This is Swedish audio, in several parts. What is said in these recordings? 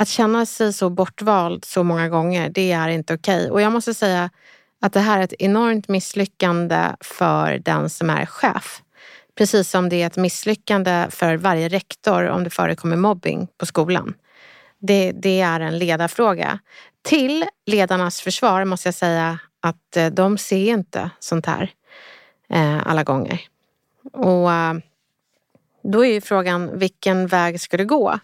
Att känna sig så bortvald så många gånger, det är inte okej. Och jag måste säga att det här är ett enormt misslyckande för den som är chef. Precis som det är ett misslyckande för varje rektor om det förekommer mobbing på skolan. Det, det är en ledarfråga. Till ledarnas försvar måste jag säga att eh, de ser inte sånt här eh, alla gånger. Och eh, då är ju frågan, vilken väg ska det gå?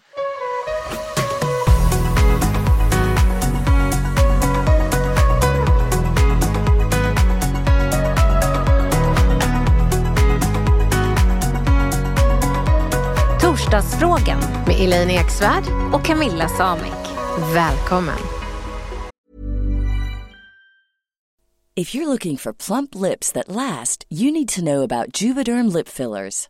Torsdagsfrågan Med Elaine Eksvärd, och Camilla Samik. välkommen. If you're looking for plump lips that last, you need to know about Juvederm lip fillers.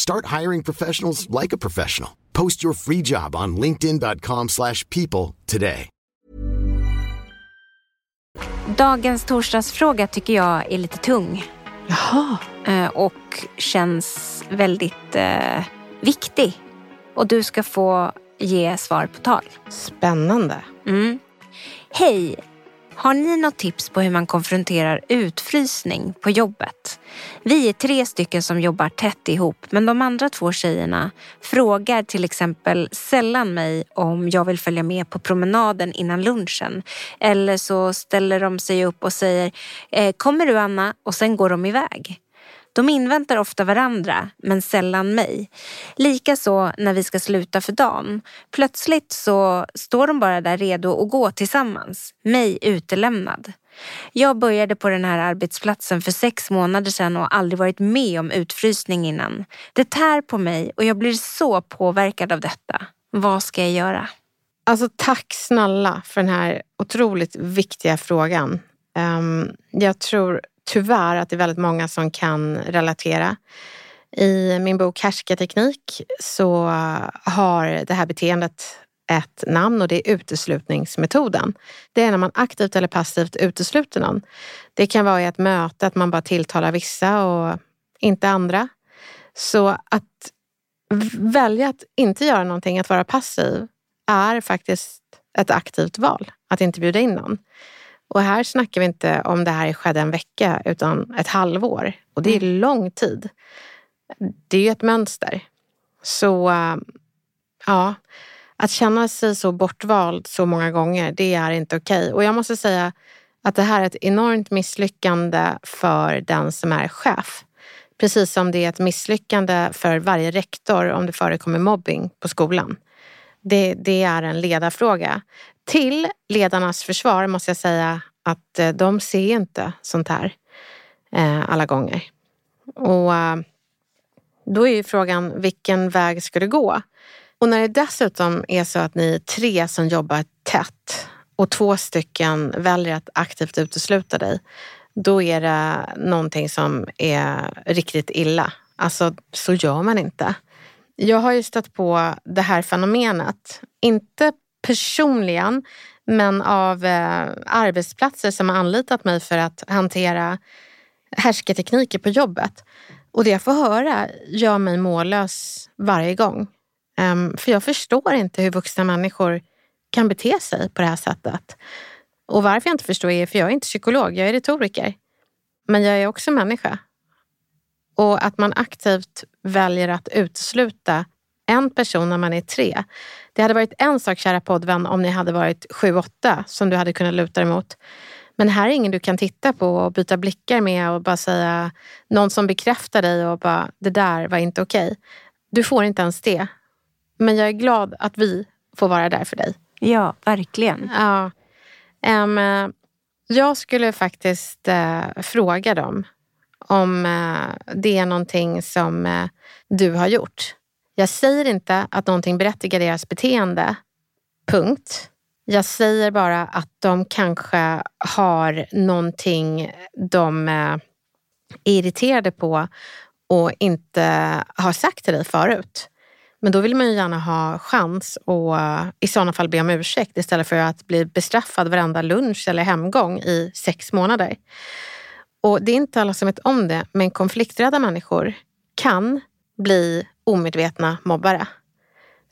Start hiring professionals like a professional. Post your free job on linkedin.com/people slash people today. Dagens torsdagsfråga tycker jag är lite tung. Jaha. eh, Och känns väldigt eh, viktig. Och du ska få ge svar på tal. Spännande. Mm. Hej! Har ni något tips på hur man konfronterar utfrysning på jobbet? Vi är tre stycken som jobbar tätt ihop men de andra två tjejerna frågar till exempel sällan mig om jag vill följa med på promenaden innan lunchen. Eller så ställer de sig upp och säger eh, “Kommer du Anna?” och sen går de iväg. De inväntar ofta varandra, men sällan mig. Likaså när vi ska sluta för dagen. Plötsligt så står de bara där redo att gå tillsammans, mig utelämnad. Jag började på den här arbetsplatsen för sex månader sedan och har aldrig varit med om utfrysning innan. Det tär på mig och jag blir så påverkad av detta. Vad ska jag göra? Alltså tack snälla för den här otroligt viktiga frågan. Um, jag tror tyvärr att det är väldigt många som kan relatera. I min bok Härskarteknik så har det här beteendet ett namn och det är uteslutningsmetoden. Det är när man aktivt eller passivt utesluter någon. Det kan vara i ett möte att man bara tilltalar vissa och inte andra. Så att välja att inte göra någonting, att vara passiv, är faktiskt ett aktivt val att inte bjuda in någon. Och här snackar vi inte om det här skedde en vecka utan ett halvår. Och det är mm. lång tid. Det är ju ett mönster. Så ja, att känna sig så bortvald så många gånger, det är inte okej. Okay. Och jag måste säga att det här är ett enormt misslyckande för den som är chef. Precis som det är ett misslyckande för varje rektor om det förekommer mobbing på skolan. Det, det är en ledarfråga. Till ledarnas försvar måste jag säga att eh, de ser inte sånt här eh, alla gånger. Och eh, då är ju frågan, vilken väg ska du gå? Och när det dessutom är så att ni är tre som jobbar tätt och två stycken väljer att aktivt utesluta dig, då är det någonting som är riktigt illa. Alltså, så gör man inte. Jag har ju stött på det här fenomenet, inte personligen, men av eh, arbetsplatser som har anlitat mig för att hantera härskartekniker på jobbet. Och det jag får höra gör mig mållös varje gång. Um, för jag förstår inte hur vuxna människor kan bete sig på det här sättet. Och varför jag inte förstår är för jag är inte psykolog, jag är retoriker. Men jag är också människa. Och att man aktivt väljer att utesluta en person när man är tre. Det hade varit en sak, kära poddvän, om ni hade varit sju, åtta som du hade kunnat luta dig mot. Men här är ingen du kan titta på och byta blickar med och bara säga någon som bekräftar dig och bara det där var inte okej. Okay. Du får inte ens det. Men jag är glad att vi får vara där för dig. Ja, verkligen. Ja. Um, jag skulle faktiskt uh, fråga dem om uh, det är någonting som uh, du har gjort. Jag säger inte att någonting berättigar deras beteende. Punkt. Jag säger bara att de kanske har någonting de är irriterade på och inte har sagt till dig förut. Men då vill man ju gärna ha chans och eh, i sådana fall be om ursäkt istället för att bli bestraffad varenda lunch eller hemgång i sex månader. Och det är inte alla som vet om det, men konflikträdda människor kan bli omedvetna mobbare.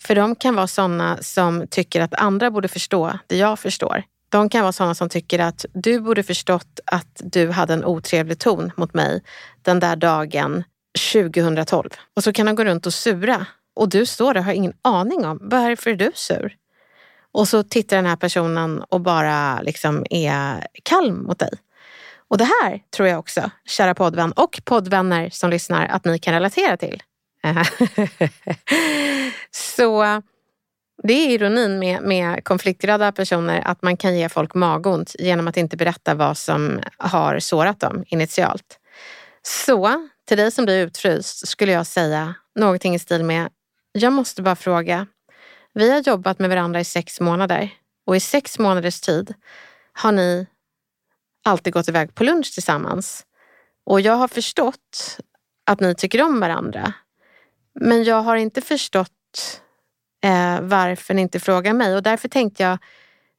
För de kan vara sådana som tycker att andra borde förstå det jag förstår. De kan vara sådana som tycker att du borde förstått att du hade en otrevlig ton mot mig den där dagen 2012. Och så kan de gå runt och sura och du står där och har ingen aning om varför är du sur? Och så tittar den här personen och bara liksom är kall mot dig. Och det här tror jag också, kära poddvän och poddvänner som lyssnar, att ni kan relatera till. Eh, så det är ironin med, med konflikträdda personer, att man kan ge folk magont genom att inte berätta vad som har sårat dem initialt. Så till dig som blir utfryst skulle jag säga någonting i stil med jag måste bara fråga. Vi har jobbat med varandra i sex månader och i sex månaders tid har ni alltid gått iväg på lunch tillsammans. Och jag har förstått att ni tycker om varandra. Men jag har inte förstått eh, varför ni inte frågar mig och därför tänkte jag,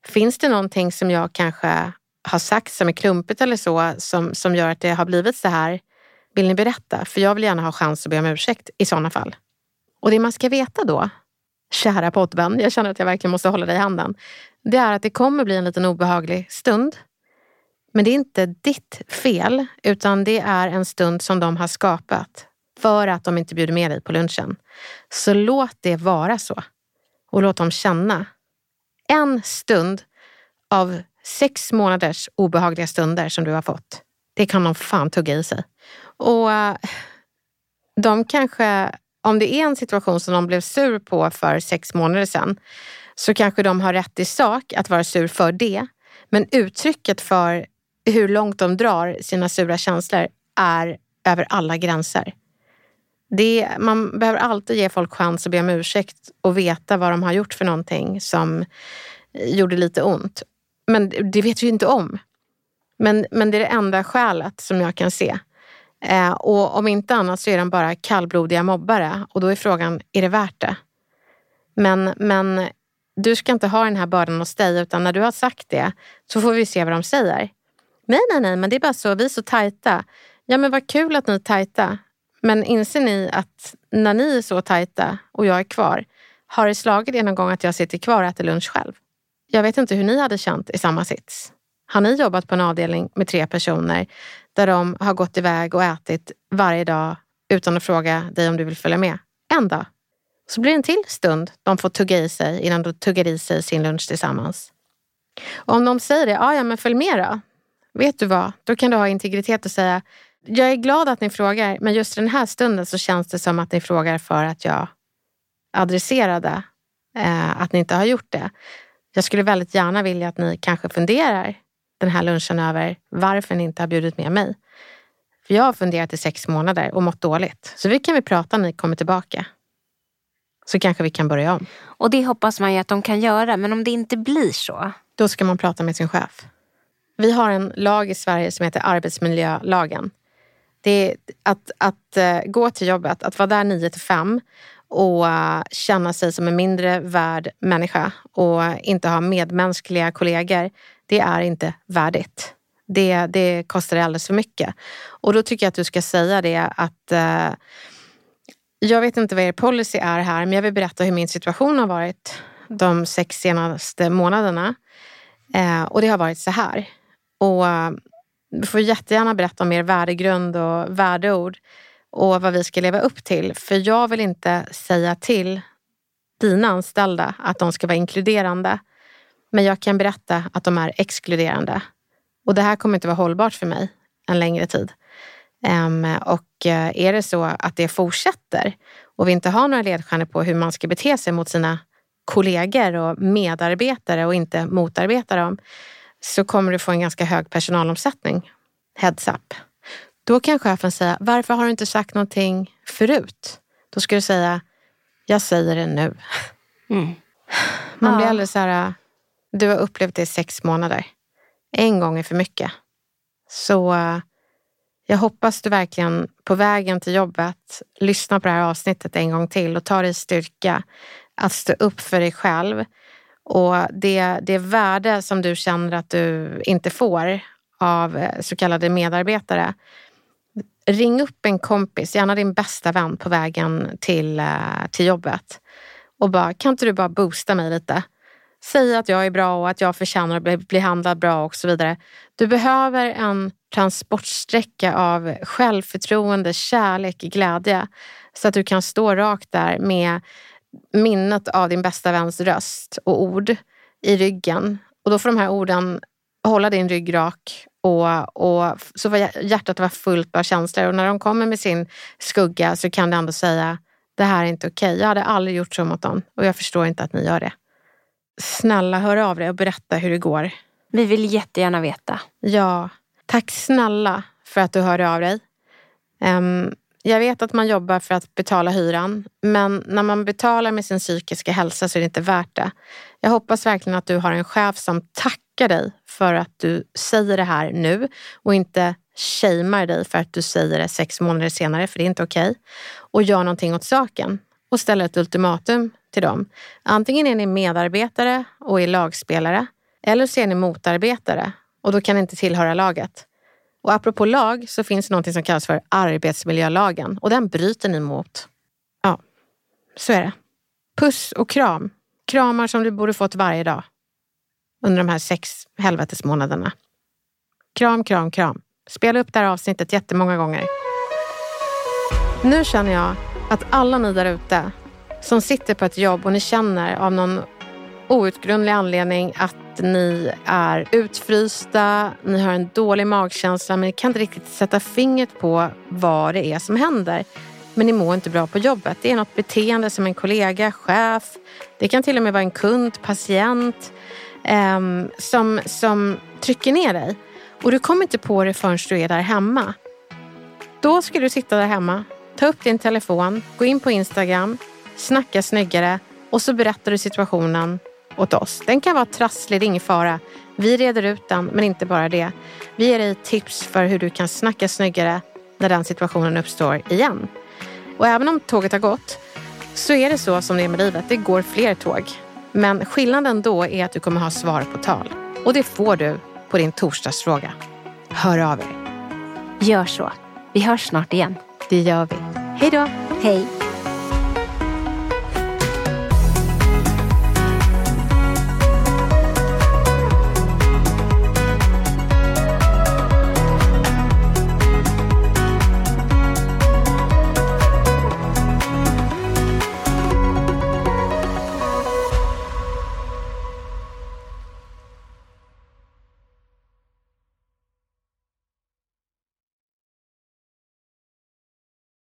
finns det någonting som jag kanske har sagt som är klumpigt eller så som, som gör att det har blivit så här? Vill ni berätta? För jag vill gärna ha chans att be om ursäkt i sådana fall. Och det man ska veta då, kära poddvän, jag känner att jag verkligen måste hålla dig i handen, det är att det kommer bli en liten obehaglig stund. Men det är inte ditt fel, utan det är en stund som de har skapat för att de inte bjuder med dig på lunchen. Så låt det vara så. Och låt dem känna. En stund av sex månaders obehagliga stunder som du har fått. Det kan de fan tugga i sig. Och eh, de kanske om det är en situation som de blev sur på för sex månader sedan så kanske de har rätt i sak att vara sur för det. Men uttrycket för hur långt de drar sina sura känslor är över alla gränser. Det, man behöver alltid ge folk chans att be om ursäkt och veta vad de har gjort för någonting som eh, gjorde lite ont. Men det vet vi inte om. Men, men det är det enda skälet som jag kan se. Eh, och om inte annat så är de bara kallblodiga mobbare och då är frågan, är det värt det? Men, men du ska inte ha den här bördan hos dig utan när du har sagt det så får vi se vad de säger. Nej, nej, nej, men det är bara så, vi är så tajta. Ja, men vad kul att ni är tajta. Men inser ni att när ni är så tajta och jag är kvar, har det slagit er någon gång att jag sitter kvar och äter lunch själv? Jag vet inte hur ni hade känt i samma sits. Har ni jobbat på en avdelning med tre personer där de har gått iväg och ätit varje dag utan att fråga dig om du vill följa med? En dag. Så blir det en till stund de får tugga i sig innan de tuggar i sig sin lunch tillsammans. Och om de säger det, ja men följ med då. Vet du vad, då kan du ha integritet och säga, jag är glad att ni frågar, men just den här stunden så känns det som att ni frågar för att jag adresserade eh, att ni inte har gjort det. Jag skulle väldigt gärna vilja att ni kanske funderar den här lunchen över varför ni inte har bjudit med mig. För jag har funderat i sex månader och mått dåligt. Så vi kan vi prata när ni kommer tillbaka. Så kanske vi kan börja om. Och det hoppas man ju att de kan göra, men om det inte blir så? Då ska man prata med sin chef. Vi har en lag i Sverige som heter arbetsmiljölagen. Det är att, att uh, gå till jobbet, att vara där 9 till 5 och uh, känna sig som en mindre värd människa och inte ha medmänskliga kollegor. Det är inte värdigt. Det, det kostar alldeles för mycket. Och då tycker jag att du ska säga det att uh, jag vet inte vad er policy är här, men jag vill berätta hur min situation har varit de sex senaste månaderna. Och det har varit så här. Och du får jättegärna berätta om er värdegrund och värdeord och vad vi ska leva upp till. För jag vill inte säga till dina anställda att de ska vara inkluderande. Men jag kan berätta att de är exkluderande. Och det här kommer inte vara hållbart för mig en längre tid. Ehm, och eh, är det så att det fortsätter och vi inte har några ledstjärnor på hur man ska bete sig mot sina kollegor och medarbetare och inte motarbeta dem så kommer du få en ganska hög personalomsättning. Heads up. Då kan chefen säga, varför har du inte sagt någonting förut? Då ska du säga, jag säger det nu. Mm. Man blir alldeles så här, du har upplevt det i sex månader. En gång är för mycket. Så jag hoppas du verkligen på vägen till jobbet lyssnar på det här avsnittet en gång till och tar dig styrka att stå upp för dig själv och det, det värde som du känner att du inte får av eh, så kallade medarbetare. Ring upp en kompis, gärna din bästa vän på vägen till, eh, till jobbet och bara, kan inte du bara boosta mig lite? Säg att jag är bra och att jag förtjänar att bli, bli handlad bra och så vidare. Du behöver en transportsträcka av självförtroende, kärlek, glädje så att du kan stå rakt där med minnet av din bästa väns röst och ord i ryggen. Och då får de här orden hålla din rygg rak och, och så får hjärtat vara fullt av känslor. Och när de kommer med sin skugga så kan du ändå säga det här är inte okej. Okay. Jag hade aldrig gjort så mot dem och jag förstår inte att ni gör det. Snälla hör av dig och berätta hur det går. Vi vill jättegärna veta. Ja, tack snälla för att du hörde av dig. Um, jag vet att man jobbar för att betala hyran, men när man betalar med sin psykiska hälsa så är det inte värt det. Jag hoppas verkligen att du har en chef som tackar dig för att du säger det här nu och inte shamear dig för att du säger det sex månader senare, för det är inte okej. Okay. Och gör någonting åt saken och ställer ett ultimatum till dem. Antingen är ni medarbetare och är lagspelare eller så är ni motarbetare och då kan ni inte tillhöra laget. Och apropå lag så finns det någonting som kallas för arbetsmiljölagen och den bryter ni mot. Ja, så är det. Puss och kram. Kramar som du borde fått varje dag under de här sex helvetesmånaderna. Kram, kram, kram. Spela upp det här avsnittet jättemånga gånger. Nu känner jag att alla ni där ute som sitter på ett jobb och ni känner av någon outgrundlig anledning att ni är utfrysta, ni har en dålig magkänsla men ni kan inte riktigt sätta fingret på vad det är som händer. Men ni mår inte bra på jobbet. Det är något beteende som en kollega, chef, det kan till och med vara en kund, patient eh, som, som trycker ner dig. Och du kommer inte på det förrän du är där hemma. Då ska du sitta där hemma, ta upp din telefon, gå in på Instagram, snacka snyggare och så berättar du situationen åt oss. Den kan vara trasslig, det är ingen fara. Vi reder ut den, men inte bara det. Vi ger dig tips för hur du kan snacka snyggare när den situationen uppstår igen. Och även om tåget har gått så är det så som det är med livet. Det går fler tåg. Men skillnaden då är att du kommer ha svar på tal. Och det får du på din torsdagsfråga. Hör av er. Gör så. Vi hörs snart igen. Det gör vi. Hej då. Hej.